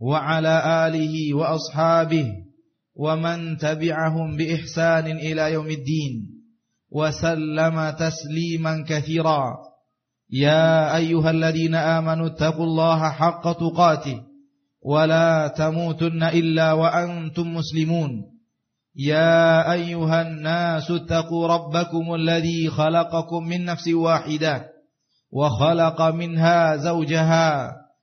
وعلى آله وأصحابه ومن تبعهم بإحسان إلى يوم الدين وسلم تسليما كثيرا. يا أيها الذين آمنوا اتقوا الله حق تقاته ولا تموتن إلا وأنتم مسلمون. يا أيها الناس اتقوا ربكم الذي خلقكم من نفس واحدة وخلق منها زوجها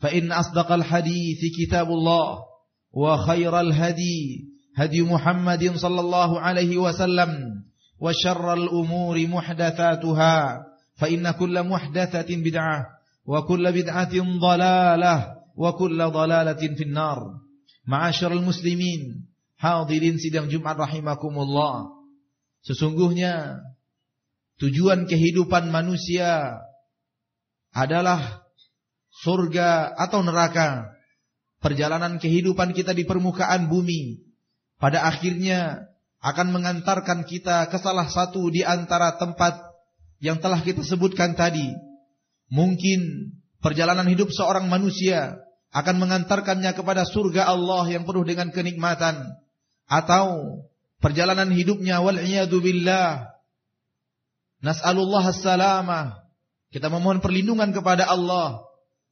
فإن أصدق الحديث كتاب الله وخير الهدي هدي محمد صلى الله عليه وسلم وشر الأمور محدثاتها فإن كل محدثة بدعة وكل بدعة ضلالة وكل ضلالة في النار معاشر المسلمين hadirin sidang Jumat rahimakumullah Sesungguhnya tujuan kehidupan manusia adalah surga atau neraka. Perjalanan kehidupan kita di permukaan bumi pada akhirnya akan mengantarkan kita ke salah satu di antara tempat yang telah kita sebutkan tadi. Mungkin perjalanan hidup seorang manusia akan mengantarkannya kepada surga Allah yang penuh dengan kenikmatan atau perjalanan hidupnya wal billah nas'alullah as-salamah kita memohon perlindungan kepada Allah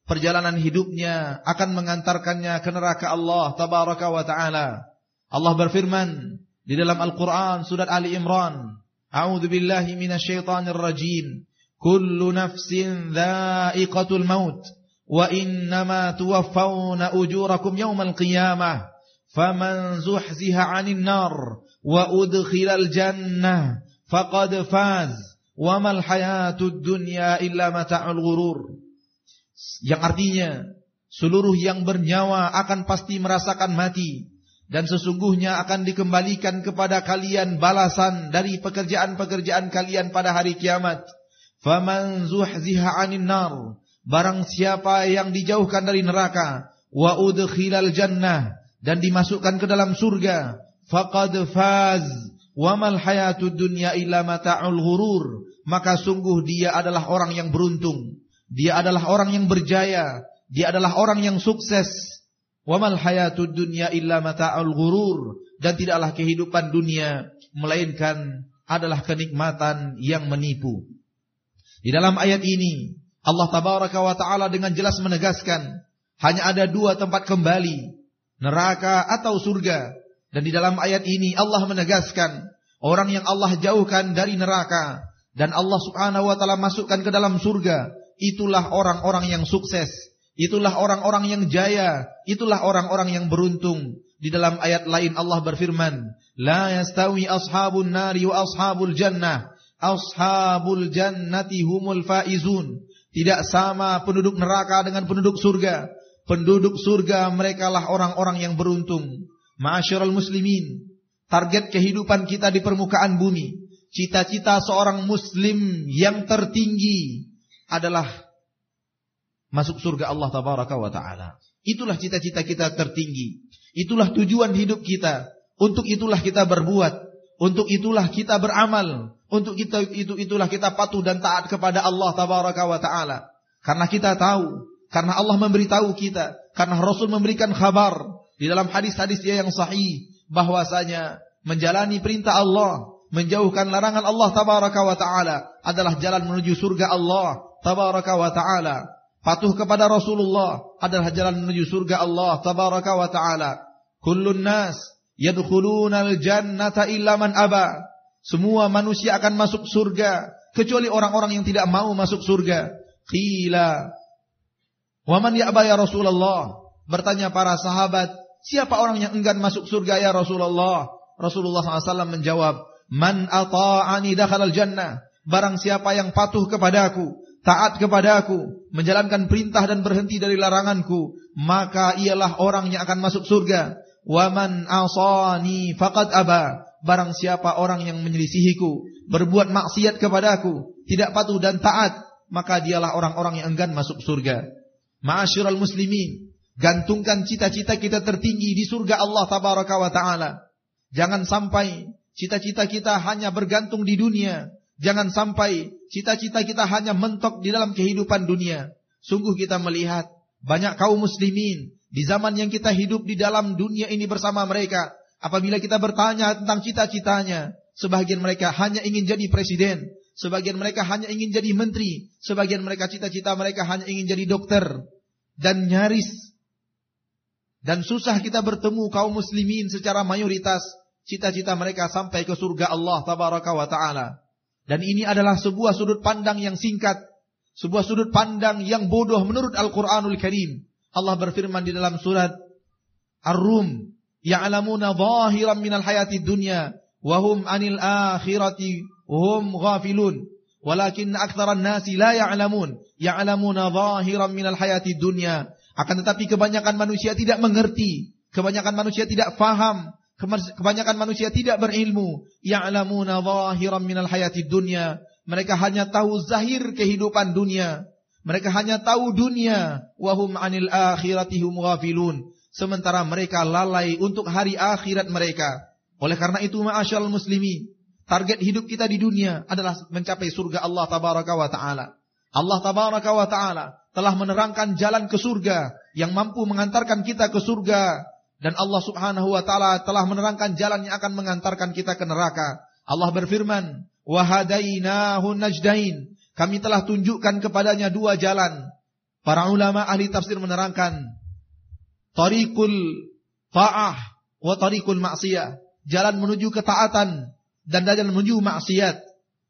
perjalanan hidupnya akan mengantarkannya ke neraka Allah tabaraka wa taala. Allah berfirman di dalam Al-Qur'an surat Ali Imran, A'udzu billahi minasyaitonir rajim. Kullu nafsin dha'iqatul maut wa innama tuwaffawna ujurakum yawmal qiyamah. 'anil nar wa udkhilal jannah faqad faz. Wa mal hayatud dunya illa mata'ul ghurur. Yang artinya seluruh yang bernyawa akan pasti merasakan mati dan sesungguhnya akan dikembalikan kepada kalian balasan dari pekerjaan-pekerjaan kalian pada hari kiamat. Faman zuhziha 'anil nar barang siapa yang dijauhkan dari neraka wa udkhilal jannah dan dimasukkan ke dalam surga faqad faz wa mal hayatud dunya illa mata'ul ghurur maka sungguh dia adalah orang yang beruntung dia adalah orang yang berjaya. Dia adalah orang yang sukses. Wamal hayatud dunya illa mata'ul ghurur. Dan tidaklah kehidupan dunia melainkan adalah kenikmatan yang menipu. Di dalam ayat ini Allah tabaraka wa taala dengan jelas menegaskan hanya ada dua tempat kembali, neraka atau surga. Dan di dalam ayat ini Allah menegaskan orang yang Allah jauhkan dari neraka dan Allah Subhanahu wa taala masukkan ke dalam surga itulah orang-orang yang sukses, itulah orang-orang yang jaya, itulah orang-orang yang beruntung. Di dalam ayat lain Allah berfirman, "La yastawi ashabun nari wa ashabul jannah, ashabul jannati humul faizun." Tidak sama penduduk neraka dengan penduduk surga. Penduduk surga merekalah orang-orang yang beruntung. Ma'asyiral muslimin, target kehidupan kita di permukaan bumi, cita-cita seorang muslim yang tertinggi adalah masuk surga Allah tabaraka wa taala. Itulah cita-cita kita tertinggi. Itulah tujuan hidup kita. Untuk itulah kita berbuat. Untuk itulah kita beramal. Untuk kita itu itulah kita patuh dan taat kepada Allah tabaraka wa taala. Karena kita tahu, karena Allah memberitahu kita, karena Rasul memberikan kabar di dalam hadis-hadis dia yang sahih bahwasanya menjalani perintah Allah, menjauhkan larangan Allah tabaraka wa taala adalah jalan menuju surga Allah tabaraka wa taala. patuh kepada Rasulullah adalah jalan menuju surga Allah tabaraka wa taala. Kullun nas yadkhulunal jannata illa man aba. Semua manusia akan masuk surga kecuali orang-orang yang tidak mau masuk surga. Qila Wa man ya'ba ya Rasulullah? Bertanya para sahabat, siapa orang yang enggan masuk surga ya Rasulullah? Rasulullah SAW menjawab, Man ata'ani dakhalal jannah. Barang siapa yang patuh kepadaku, taat kepadaku, menjalankan perintah dan berhenti dari laranganku, maka ialah orang yang akan masuk surga. Wa man asani faqad aba. Barang siapa orang yang menyelisihiku, berbuat maksiat kepadaku, tidak patuh dan taat, maka dialah orang-orang yang enggan masuk surga. Ma'asyiral muslimin, gantungkan cita-cita kita tertinggi di surga Allah taala. Jangan sampai cita-cita kita hanya bergantung di dunia. Jangan sampai cita-cita kita hanya mentok di dalam kehidupan dunia. Sungguh kita melihat banyak kaum muslimin di zaman yang kita hidup di dalam dunia ini bersama mereka. Apabila kita bertanya tentang cita-citanya, sebagian mereka hanya ingin jadi presiden, Sebagian mereka hanya ingin jadi menteri. Sebagian mereka cita-cita mereka hanya ingin jadi dokter. Dan nyaris. Dan susah kita bertemu kaum muslimin secara mayoritas. Cita-cita mereka sampai ke surga Allah tabaraka ta'ala. Dan ini adalah sebuah sudut pandang yang singkat. Sebuah sudut pandang yang bodoh menurut Al-Quranul Karim. Allah berfirman di dalam surat Ar-Rum. Ya'lamuna zahiran minal hayati dunya. Wahum anil akhirati hum ghafilun walakin aktsaran nasi la ya'lamun ya'lamuna zahiran minal hayati dunya akan tetapi kebanyakan manusia tidak mengerti kebanyakan manusia tidak faham kebanyakan manusia tidak berilmu. Ya'lamuna zahiran minal hayati dunya. Mereka hanya tahu zahir kehidupan dunia. Mereka hanya tahu dunia. Wahum anil akhirati hum ghafilun. Sementara mereka lalai untuk hari akhirat mereka. Oleh karena itu ma'asyal muslimin Target hidup kita di dunia adalah mencapai surga Allah tabaraka wa taala. Allah tabaraka wa taala telah menerangkan jalan ke surga yang mampu mengantarkan kita ke surga dan Allah Subhanahu wa taala telah menerangkan jalan yang akan mengantarkan kita ke neraka. Allah berfirman, "Wa hadainahu najdain." Kami telah tunjukkan kepadanya dua jalan. Para ulama ahli tafsir menerangkan tariqul ta'ah wa tariqul ma'siyah. Jalan menuju ketaatan dan jalan menuju maksiat.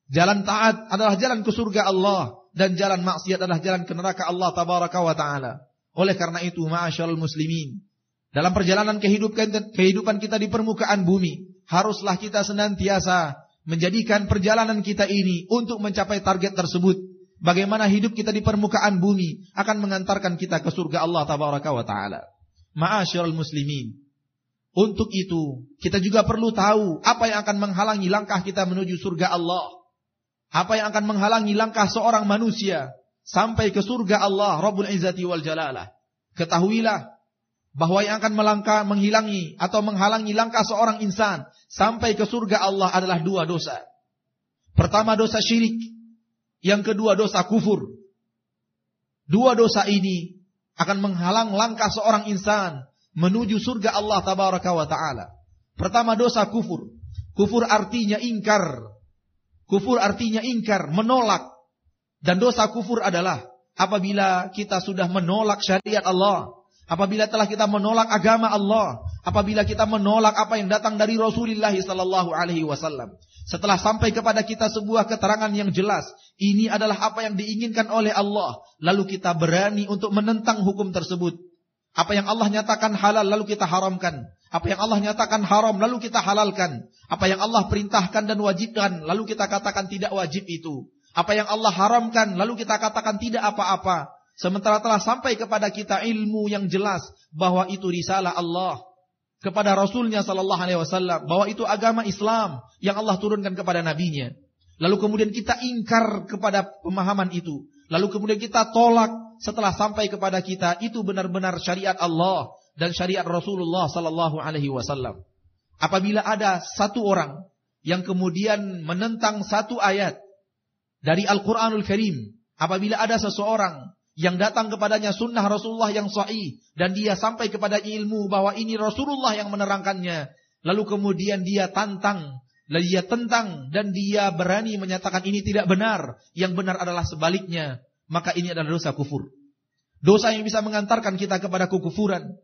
Jalan taat adalah jalan ke surga Allah dan jalan maksiat adalah jalan ke neraka Allah tabaraka wa taala. Oleh karena itu, ma'asyiral muslimin, dalam perjalanan kehidupan kita di permukaan bumi, haruslah kita senantiasa menjadikan perjalanan kita ini untuk mencapai target tersebut. Bagaimana hidup kita di permukaan bumi akan mengantarkan kita ke surga Allah tabaraka wa taala. Ma'asyiral muslimin, untuk itu, kita juga perlu tahu apa yang akan menghalangi langkah kita menuju surga Allah. Apa yang akan menghalangi langkah seorang manusia sampai ke surga Allah Rabbul Izzati wal Jalalah. Ketahuilah bahwa yang akan melangkah menghilangi atau menghalangi langkah seorang insan sampai ke surga Allah adalah dua dosa. Pertama dosa syirik, yang kedua dosa kufur. Dua dosa ini akan menghalang langkah seorang insan menuju surga Allah tabaraka wa taala. Pertama dosa kufur. Kufur artinya ingkar. Kufur artinya ingkar, menolak. Dan dosa kufur adalah apabila kita sudah menolak syariat Allah, apabila telah kita menolak agama Allah, apabila kita menolak apa yang datang dari Rasulullah sallallahu alaihi wasallam. Setelah sampai kepada kita sebuah keterangan yang jelas, ini adalah apa yang diinginkan oleh Allah, lalu kita berani untuk menentang hukum tersebut. Apa yang Allah nyatakan halal lalu kita haramkan. Apa yang Allah nyatakan haram lalu kita halalkan. Apa yang Allah perintahkan dan wajibkan lalu kita katakan tidak wajib itu. Apa yang Allah haramkan lalu kita katakan tidak apa-apa. Sementara telah sampai kepada kita ilmu yang jelas bahwa itu risalah Allah kepada Rasulnya Sallallahu Alaihi Wasallam bahwa itu agama Islam yang Allah turunkan kepada nabinya. Lalu kemudian kita ingkar kepada pemahaman itu. Lalu kemudian kita tolak setelah sampai kepada kita itu benar-benar syariat Allah dan syariat Rasulullah sallallahu alaihi wasallam. Apabila ada satu orang yang kemudian menentang satu ayat dari Al-Qur'anul Karim, apabila ada seseorang yang datang kepadanya sunnah Rasulullah yang sahih dan dia sampai kepada ilmu bahwa ini Rasulullah yang menerangkannya, lalu kemudian dia tantang, lalu dia tentang dan dia berani menyatakan ini tidak benar, yang benar adalah sebaliknya, maka ini adalah dosa kufur. Dosa yang bisa mengantarkan kita kepada kekufuran.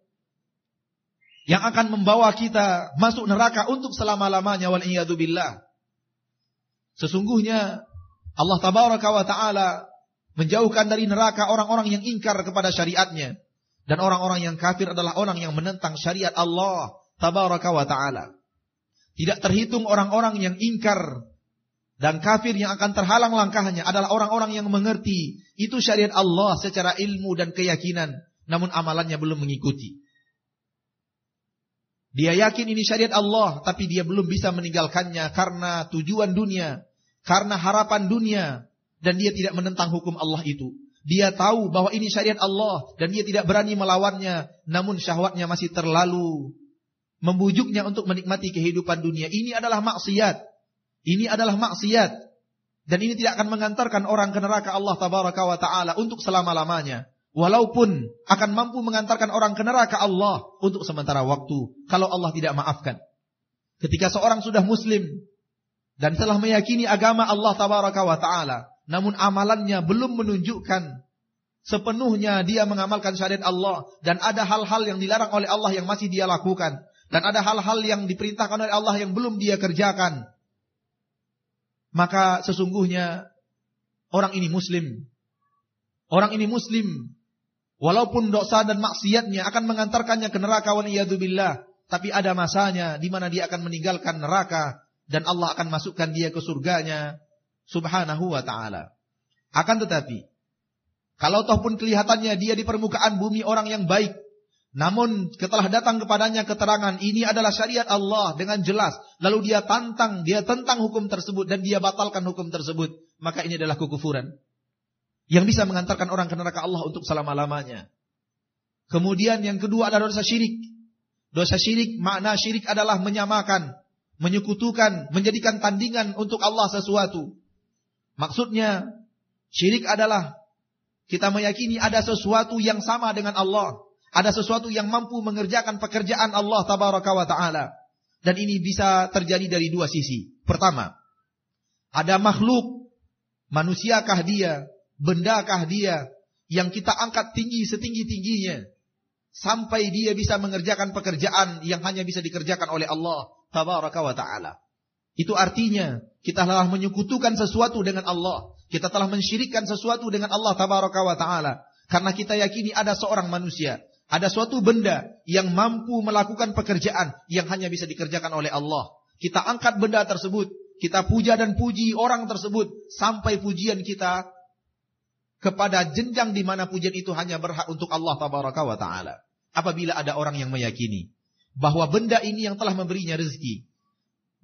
Yang akan membawa kita masuk neraka untuk selama-lamanya wal billah. Sesungguhnya Allah tabaraka wa taala menjauhkan dari neraka orang-orang yang ingkar kepada syariatnya dan orang-orang yang kafir adalah orang yang menentang syariat Allah tabaraka wa taala. Tidak terhitung orang-orang yang ingkar dan kafir yang akan terhalang langkahnya adalah orang-orang yang mengerti itu syariat Allah secara ilmu dan keyakinan namun amalannya belum mengikuti. Dia yakin ini syariat Allah tapi dia belum bisa meninggalkannya karena tujuan dunia, karena harapan dunia dan dia tidak menentang hukum Allah itu. Dia tahu bahwa ini syariat Allah dan dia tidak berani melawannya namun syahwatnya masih terlalu membujuknya untuk menikmati kehidupan dunia. Ini adalah maksiat. Ini adalah maksiat. Dan ini tidak akan mengantarkan orang ke neraka Allah tabaraka wa taala untuk selama-lamanya. Walaupun akan mampu mengantarkan orang ke neraka Allah untuk sementara waktu kalau Allah tidak maafkan. Ketika seorang sudah muslim dan telah meyakini agama Allah tabaraka wa taala, namun amalannya belum menunjukkan sepenuhnya dia mengamalkan syariat Allah dan ada hal-hal yang dilarang oleh Allah yang masih dia lakukan, dan ada hal-hal yang diperintahkan oleh Allah yang belum dia kerjakan, maka sesungguhnya orang ini muslim. Orang ini muslim. Walaupun dosa dan maksiatnya akan mengantarkannya ke neraka waliyadzubillah. Tapi ada masanya di mana dia akan meninggalkan neraka. Dan Allah akan masukkan dia ke surganya. Subhanahu wa ta'ala. Akan tetapi. Kalau toh pun kelihatannya dia di permukaan bumi orang yang baik. Namun setelah datang kepadanya keterangan ini adalah syariat Allah dengan jelas. Lalu dia tantang, dia tentang hukum tersebut dan dia batalkan hukum tersebut. Maka ini adalah kekufuran. Yang bisa mengantarkan orang ke neraka Allah untuk selama-lamanya. Kemudian yang kedua adalah dosa syirik. Dosa syirik, makna syirik adalah menyamakan, menyekutukan, menjadikan tandingan untuk Allah sesuatu. Maksudnya, syirik adalah kita meyakini ada sesuatu yang sama dengan Allah. Ada sesuatu yang mampu mengerjakan pekerjaan Allah tabaraka wa taala. Dan ini bisa terjadi dari dua sisi. Pertama, ada makhluk, manusiakah dia, bendakah dia, yang kita angkat tinggi setinggi-tingginya. Sampai dia bisa mengerjakan pekerjaan yang hanya bisa dikerjakan oleh Allah tabaraka wa ta'ala. Itu artinya kita telah menyekutukan sesuatu dengan Allah. Kita telah mensyirikkan sesuatu dengan Allah tabaraka wa ta'ala. Karena kita yakini ada seorang manusia ada suatu benda yang mampu melakukan pekerjaan yang hanya bisa dikerjakan oleh Allah. Kita angkat benda tersebut, kita puja dan puji orang tersebut sampai pujian kita kepada jenjang di mana pujian itu hanya berhak untuk Allah tabaraka wa taala. Apabila ada orang yang meyakini bahwa benda ini yang telah memberinya rezeki,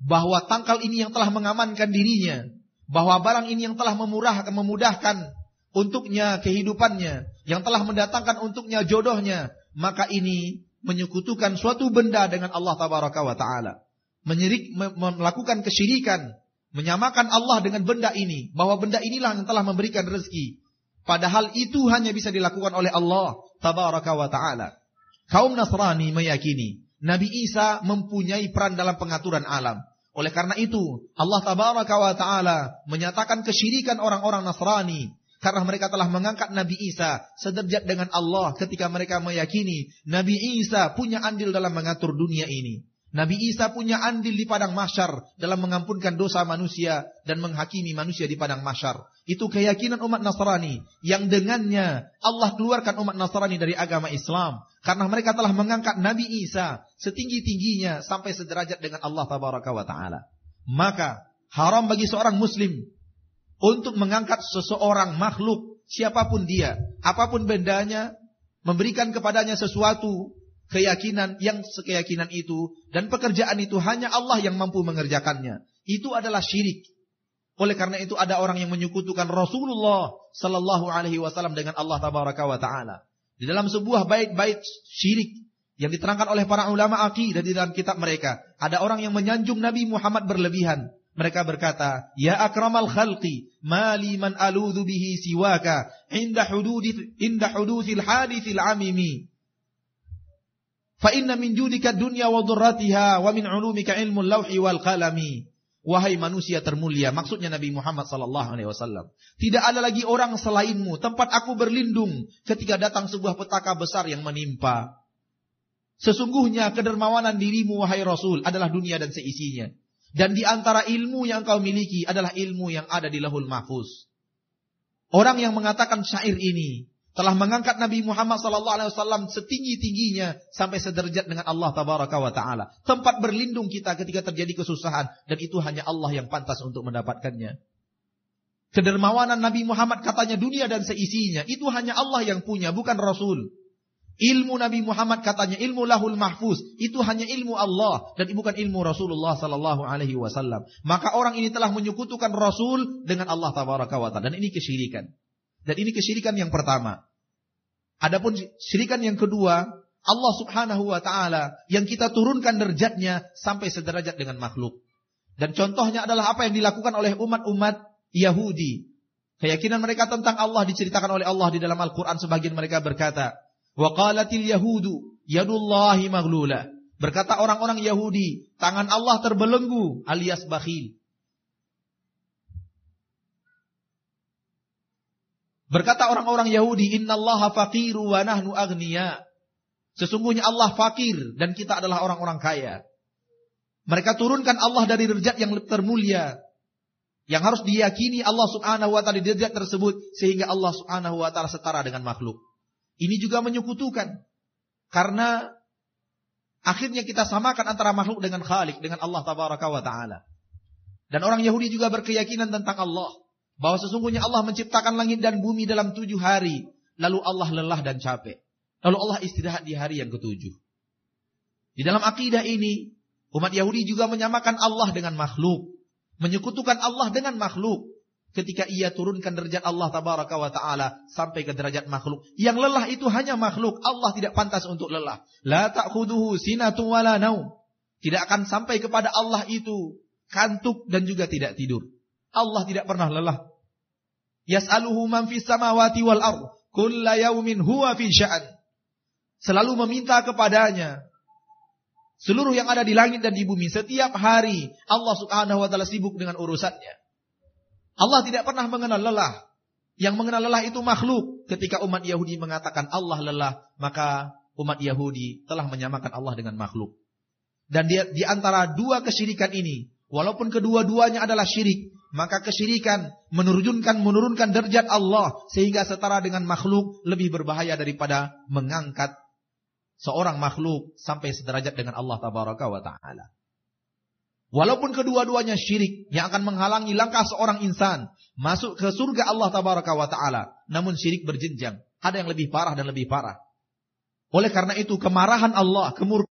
bahwa tangkal ini yang telah mengamankan dirinya, bahwa barang ini yang telah memurahkan, memudahkan untuknya kehidupannya, yang telah mendatangkan untuknya jodohnya, maka ini menyekutukan suatu benda dengan Allah tabaraka wa taala. Menyirik, melakukan kesyirikan, menyamakan Allah dengan benda ini, bahwa benda inilah yang telah memberikan rezeki. Padahal itu hanya bisa dilakukan oleh Allah tabaraka wa taala. Kaum Nasrani meyakini Nabi Isa mempunyai peran dalam pengaturan alam. Oleh karena itu, Allah tabaraka wa taala menyatakan kesyirikan orang-orang Nasrani karena mereka telah mengangkat Nabi Isa sederajat dengan Allah ketika mereka meyakini Nabi Isa punya andil dalam mengatur dunia ini. Nabi Isa punya andil di padang masyar dalam mengampunkan dosa manusia dan menghakimi manusia di padang masyar. Itu keyakinan umat Nasrani yang dengannya Allah keluarkan umat Nasrani dari agama Islam. Karena mereka telah mengangkat Nabi Isa setinggi-tingginya sampai sederajat dengan Allah wa Ta'ala. Maka haram bagi seorang muslim untuk mengangkat seseorang makhluk siapa pun dia, apa pun bendanya, memberikan kepadanya sesuatu keyakinan yang sekeyakinan itu dan pekerjaan itu hanya Allah yang mampu mengerjakannya. Itu adalah syirik. Oleh karena itu ada orang yang menyekutukan Rasulullah sallallahu alaihi wasallam dengan Allah tabaraka wa taala. Di dalam sebuah bait-bait syirik yang diterangkan oleh para ulama akidah di dalam kitab mereka, ada orang yang menyanjung Nabi Muhammad berlebihan. Mereka berkata, Ya akramal khalqi, mali man aludhu bihi siwaka, inda hududi, inda hududil hadithil amimi. Fa inna min judika dunya wa durratiha, wa min ulumika ilmu lawhi wal qalami. Wahai manusia termulia, maksudnya Nabi Muhammad sallallahu alaihi wasallam. Tidak ada lagi orang selainmu, tempat aku berlindung ketika datang sebuah petaka besar yang menimpa. Sesungguhnya kedermawanan dirimu wahai Rasul adalah dunia dan seisinya. Dan di antara ilmu yang kau miliki adalah ilmu yang ada di lahul mahfuz. Orang yang mengatakan syair ini telah mengangkat Nabi Muhammad sallallahu alaihi wasallam setinggi-tingginya sampai sederajat dengan Allah tabaraka wa taala. Tempat berlindung kita ketika terjadi kesusahan dan itu hanya Allah yang pantas untuk mendapatkannya. Kedermawanan Nabi Muhammad katanya dunia dan seisinya itu hanya Allah yang punya bukan Rasul. Ilmu Nabi Muhammad katanya ilmu lahul mahfuz itu hanya ilmu Allah dan bukan ilmu Rasulullah sallallahu alaihi wasallam. Maka orang ini telah menyekutukan Rasul dengan Allah tabaraka wa taala dan ini kesyirikan. Dan ini kesyirikan yang pertama. Adapun syirikan yang kedua, Allah Subhanahu wa taala yang kita turunkan derajatnya sampai sederajat dengan makhluk. Dan contohnya adalah apa yang dilakukan oleh umat-umat Yahudi. Keyakinan mereka tentang Allah diceritakan oleh Allah di dalam Al-Qur'an sebagian mereka berkata, "Wa qalatil yahudu yadullahi maghlula." Berkata orang-orang Yahudi, tangan Allah terbelenggu alias bakhil. Berkata orang-orang Yahudi, "Innallaha faqiru wa nahnu agniya." Sesungguhnya Allah fakir dan kita adalah orang-orang kaya. Mereka turunkan Allah dari derajat yang termulia. Yang harus diyakini Allah subhanahu wa ta'ala di derajat tersebut. Sehingga Allah subhanahu wa ta'ala setara dengan makhluk. Ini juga menyekutukan. Karena akhirnya kita samakan antara makhluk dengan khalik. Dengan Allah ta'ala. Dan orang Yahudi juga berkeyakinan tentang Allah bahwa sesungguhnya Allah menciptakan langit dan bumi dalam tujuh hari. Lalu Allah lelah dan capek. Lalu Allah istirahat di hari yang ketujuh. Di dalam akidah ini, umat Yahudi juga menyamakan Allah dengan makhluk. Menyekutukan Allah dengan makhluk. Ketika ia turunkan derajat Allah tabaraka wa ta'ala sampai ke derajat makhluk. Yang lelah itu hanya makhluk. Allah tidak pantas untuk lelah. La ta'khuduhu sinatu wala naum. Tidak akan sampai kepada Allah itu kantuk dan juga tidak tidur. Allah tidak pernah lelah. Yas'aluhu man fis samawati wal ard. Kulla yaumin huwa fi sya'an. Selalu meminta kepadanya. Seluruh yang ada di langit dan di bumi. Setiap hari Allah subhanahu wa ta'ala sibuk dengan urusannya. Allah tidak pernah mengenal lelah. Yang mengenal lelah itu makhluk. Ketika umat Yahudi mengatakan Allah lelah. Maka umat Yahudi telah menyamakan Allah dengan makhluk. Dan di, di antara dua kesyirikan ini. Walaupun kedua-duanya adalah syirik maka kesyirikan menurunkan menurunkan derajat Allah sehingga setara dengan makhluk lebih berbahaya daripada mengangkat seorang makhluk sampai sederajat dengan Allah tabaraka wa taala. Walaupun kedua-duanya syirik yang akan menghalangi langkah seorang insan masuk ke surga Allah tabaraka wa taala, namun syirik berjenjang, ada yang lebih parah dan lebih parah. Oleh karena itu kemarahan Allah, kemurkaan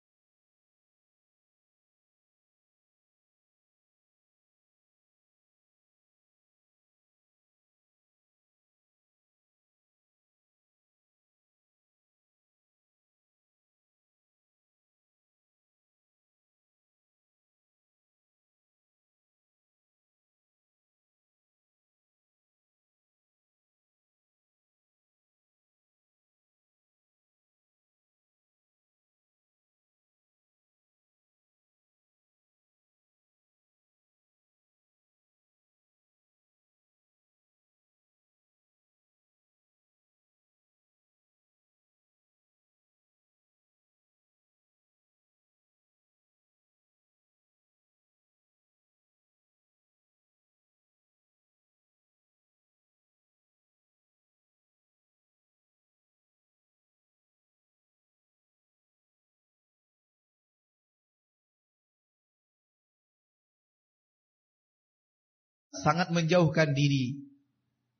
sangat menjauhkan diri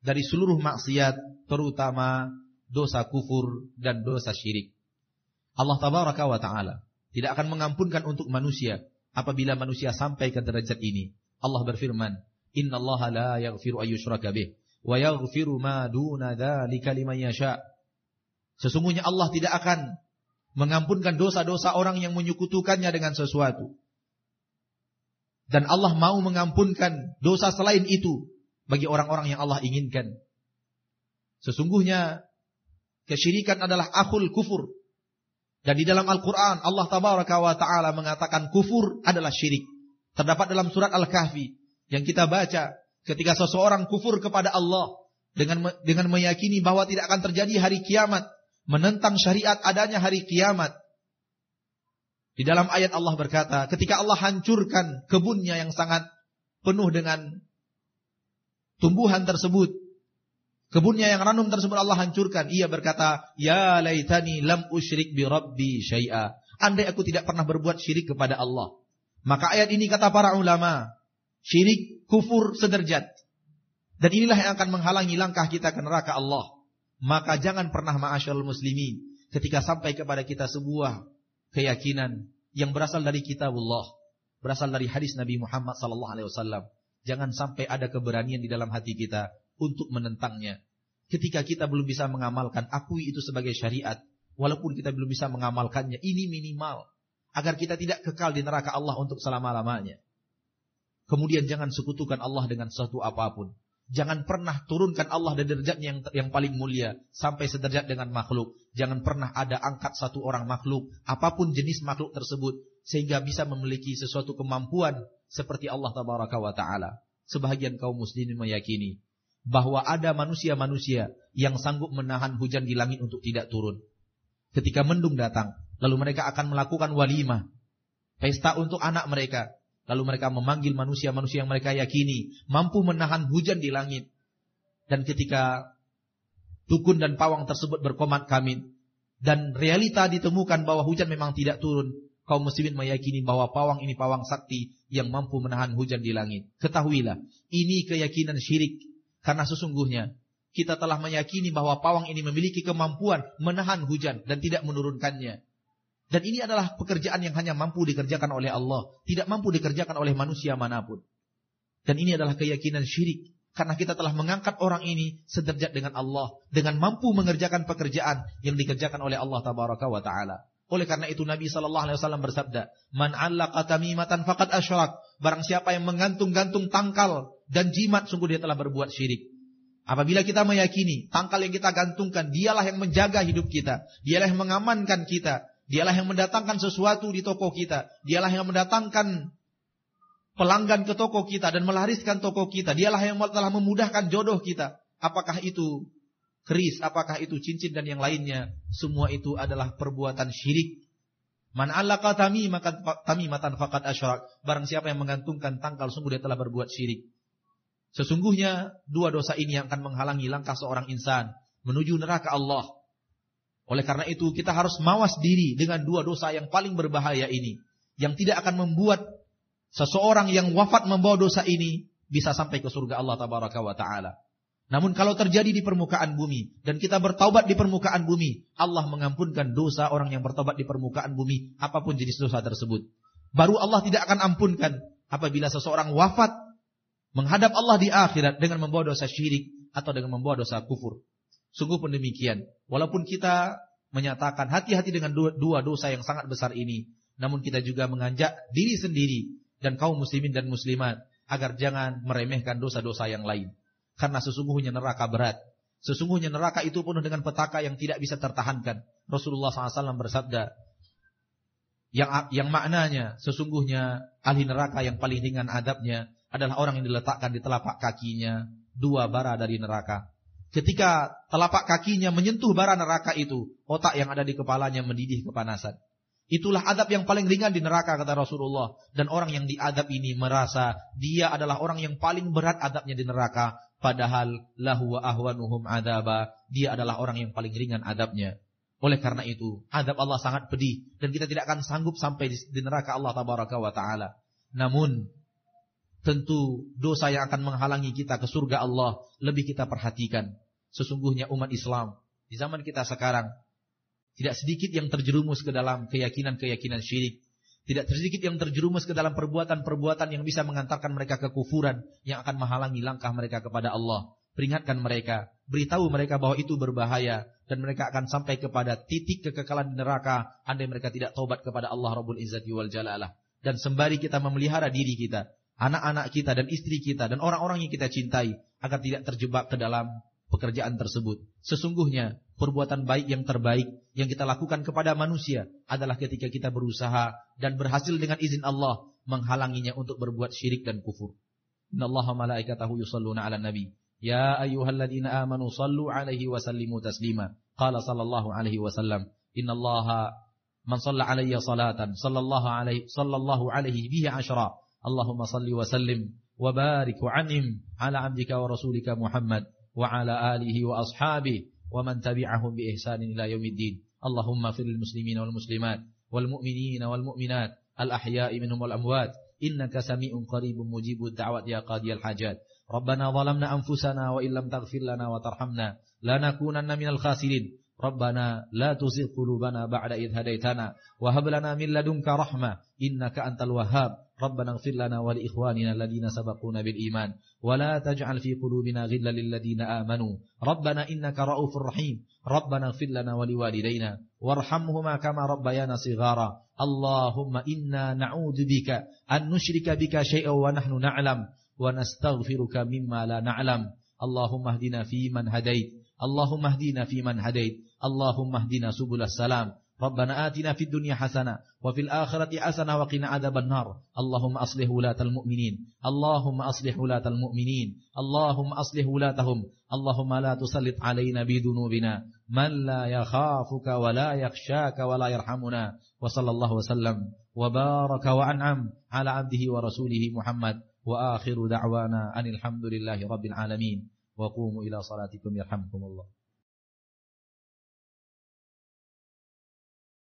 dari seluruh maksiat, terutama dosa kufur dan dosa syirik. Allah tabaraka wa taala tidak akan mengampunkan untuk manusia apabila manusia sampai ke derajat ini. Allah berfirman, "Innallaha la yaghfiru ayyushraka bih wa yaghfiru ma duna dzalika liman yasha." Sesungguhnya Allah tidak akan mengampunkan dosa-dosa orang yang menyekutukannya dengan sesuatu. Dan Allah mau mengampunkan dosa selain itu bagi orang-orang yang Allah inginkan. Sesungguhnya kesyirikan adalah akhul kufur. Dan di dalam Al-Quran Allah tabaraka wa ta'ala mengatakan kufur adalah syirik. Terdapat dalam surat Al-Kahfi yang kita baca ketika seseorang kufur kepada Allah dengan dengan meyakini bahwa tidak akan terjadi hari kiamat, menentang syariat adanya hari kiamat. Di dalam ayat Allah berkata, ketika Allah hancurkan kebunnya yang sangat penuh dengan tumbuhan tersebut, kebunnya yang ranum tersebut Allah hancurkan. Ia berkata, "Ya laitani lam usyrik bi rabbi syai'a." Andai aku tidak pernah berbuat syirik kepada Allah. Maka ayat ini kata para ulama, syirik kufur sederjat. Dan inilah yang akan menghalangi langkah kita ke neraka Allah. Maka jangan pernah ma'asyarul muslimin ketika sampai kepada kita sebuah keyakinan yang berasal dari kitab Allah, berasal dari hadis Nabi Muhammad sallallahu alaihi wasallam. Jangan sampai ada keberanian di dalam hati kita untuk menentangnya. Ketika kita belum bisa mengamalkan, akui itu sebagai syariat. Walaupun kita belum bisa mengamalkannya, ini minimal. Agar kita tidak kekal di neraka Allah untuk selama-lamanya. Kemudian jangan sekutukan Allah dengan sesuatu apa pun. Jangan pernah turunkan Allah dari derajatnya yang, yang paling mulia sampai sederajat dengan makhluk. Jangan pernah ada angkat satu orang makhluk, apa pun jenis makhluk tersebut, sehingga bisa memiliki sesuatu kemampuan seperti Allah Tabaraka wa Taala. Sebahagian kaum muslimin meyakini bahwa ada manusia-manusia yang sanggup menahan hujan di langit untuk tidak turun. Ketika mendung datang, lalu mereka akan melakukan walimah, pesta untuk anak mereka, Lalu mereka memanggil manusia-manusia yang mereka yakini mampu menahan hujan di langit. Dan ketika dukun dan pawang tersebut berkomat kami dan realita ditemukan bahwa hujan memang tidak turun, kaum muslimin meyakini bahwa pawang ini pawang sakti yang mampu menahan hujan di langit. Ketahuilah, ini keyakinan syirik karena sesungguhnya kita telah meyakini bahwa pawang ini memiliki kemampuan menahan hujan dan tidak menurunkannya. Dan ini adalah pekerjaan yang hanya mampu dikerjakan oleh Allah, tidak mampu dikerjakan oleh manusia mana pun. Dan ini adalah keyakinan syirik karena kita telah mengangkat orang ini sederajat dengan Allah dengan mampu mengerjakan pekerjaan yang dikerjakan oleh Allah tabaraka wa taala. Oleh karena itu Nabi sallallahu alaihi wasallam bersabda, "Man tamimatan faqad asyrak." Barang siapa yang menggantung-gantung tangkal dan jimat sungguh dia telah berbuat syirik. Apabila kita meyakini tangkal yang kita gantungkan dialah yang menjaga hidup kita, dialah yang mengamankan kita, Dialah yang mendatangkan sesuatu di toko kita. Dialah yang mendatangkan pelanggan ke toko kita dan melariskan toko kita. Dialah yang telah memudahkan jodoh kita. Apakah itu keris, apakah itu cincin dan yang lainnya. Semua itu adalah perbuatan syirik. Man tamimatan tamimatan faqad asyrak. Barang siapa yang menggantungkan tangkal sungguh dia telah berbuat syirik. Sesungguhnya dua dosa ini yang akan menghalangi langkah seorang insan menuju neraka Allah. Oleh karena itu kita harus mawas diri dengan dua dosa yang paling berbahaya ini. Yang tidak akan membuat seseorang yang wafat membawa dosa ini bisa sampai ke surga Allah tabaraka wa ta'ala. Namun kalau terjadi di permukaan bumi dan kita bertaubat di permukaan bumi, Allah mengampunkan dosa orang yang bertaubat di permukaan bumi apa pun jenis dosa tersebut. Baru Allah tidak akan ampunkan apabila seseorang wafat menghadap Allah di akhirat dengan membawa dosa syirik atau dengan membawa dosa kufur. Sungguh pun demikian. Walaupun kita menyatakan hati-hati dengan dua, dosa yang sangat besar ini. Namun kita juga mengajak diri sendiri dan kaum muslimin dan muslimat agar jangan meremehkan dosa-dosa yang lain. Karena sesungguhnya neraka berat. Sesungguhnya neraka itu penuh dengan petaka yang tidak bisa tertahankan. Rasulullah SAW bersabda, yang yang maknanya sesungguhnya ahli neraka yang paling ringan adabnya adalah orang yang diletakkan di telapak kakinya dua bara dari neraka. Ketika telapak kakinya menyentuh bara neraka itu, otak yang ada di kepalanya mendidih kepanasan. Itulah adab yang paling ringan di neraka kata Rasulullah. Dan orang yang diadab ini merasa dia adalah orang yang paling berat adabnya di neraka. Padahal lahu wa ahwanuhum adaba. Dia adalah orang yang paling ringan adabnya. Oleh karena itu, adab Allah sangat pedih. Dan kita tidak akan sanggup sampai di neraka Allah tabaraka wa ta'ala. Namun, tentu dosa yang akan menghalangi kita ke surga Allah lebih kita perhatikan. Sesungguhnya umat Islam di zaman kita sekarang tidak sedikit yang terjerumus ke dalam keyakinan-keyakinan syirik. Tidak sedikit yang terjerumus ke dalam perbuatan-perbuatan yang bisa mengantarkan mereka ke kufuran yang akan menghalangi langkah mereka kepada Allah. Peringatkan mereka, beritahu mereka bahwa itu berbahaya dan mereka akan sampai kepada titik kekekalan neraka andai mereka tidak taubat kepada Allah Rabbul Izzati wal Jalalah. Dan sembari kita memelihara diri kita, anak-anak kita dan istri kita dan orang-orang yang kita cintai agar tidak terjebak ke dalam pekerjaan tersebut. Sesungguhnya perbuatan baik yang terbaik yang kita lakukan kepada manusia adalah ketika kita berusaha dan berhasil dengan izin Allah menghalanginya untuk berbuat syirik dan kufur. Innallaha malaikatahu yusalluna 'alan nabi. Ya ayyuhalladzina amanu sallu 'alaihi wa sallimu taslima. Qala sallallahu alaihi wasallam, "Innallaha man shalla 'alayya salatan sallallahu alaihi sallallahu alaihi bihi ashra." Allahumma salli wa sallim wa barik wa an'im 'ala 'abdika wa rasulika Muhammad وعلى آله وأصحابه ومن تبعهم بإحسان إلى يوم الدين. اللهم اغفر للمسلمين والمسلمات والمؤمنين والمؤمنات الأحياء منهم والأموات. إنك سميع قريب مجيب الدعوات يا قاضي الحاجات. ربنا ظلمنا أنفسنا وإن لم تغفر لنا وترحمنا لنكونن من الخاسرين. ربنا لا تزغ قلوبنا بعد إذ هديتنا وهب لنا من لدنك رحمة إنك أنت الوهاب. ربنا اغفر لنا ولإخواننا الذين سبقونا بالإيمان ولا تجعل في قلوبنا غلا للذين آمنوا. ربنا إنك رؤوف رحيم. ربنا اغفر لنا ولوالدينا وارحمهما كما ربيانا صغارا. اللهم إنا نعوذ بك أن نشرك بك شيئا ونحن نعلم ونستغفرك مما لا نعلم. اللهم اهدنا فيمن هديت. اللهم اهدنا فيمن هديت. اللهم اهدنا سبل السلام. ربنا آتنا في الدنيا حسنة وفي الآخرة حسنة وقنا عذاب النار. اللهم أصلح ولاة المؤمنين. اللهم أصلح ولاة المؤمنين. اللهم أصلح ولاتهم. اللهم لا تسلط علينا بذنوبنا. من لا يخافك ولا يخشاك ولا يرحمنا. وصلى الله وسلم وبارك وأنعم على عبده ورسوله محمد. وآخر دعوانا أن الحمد لله رب العالمين. وقوموا إلى صلاتكم يرحمكم الله.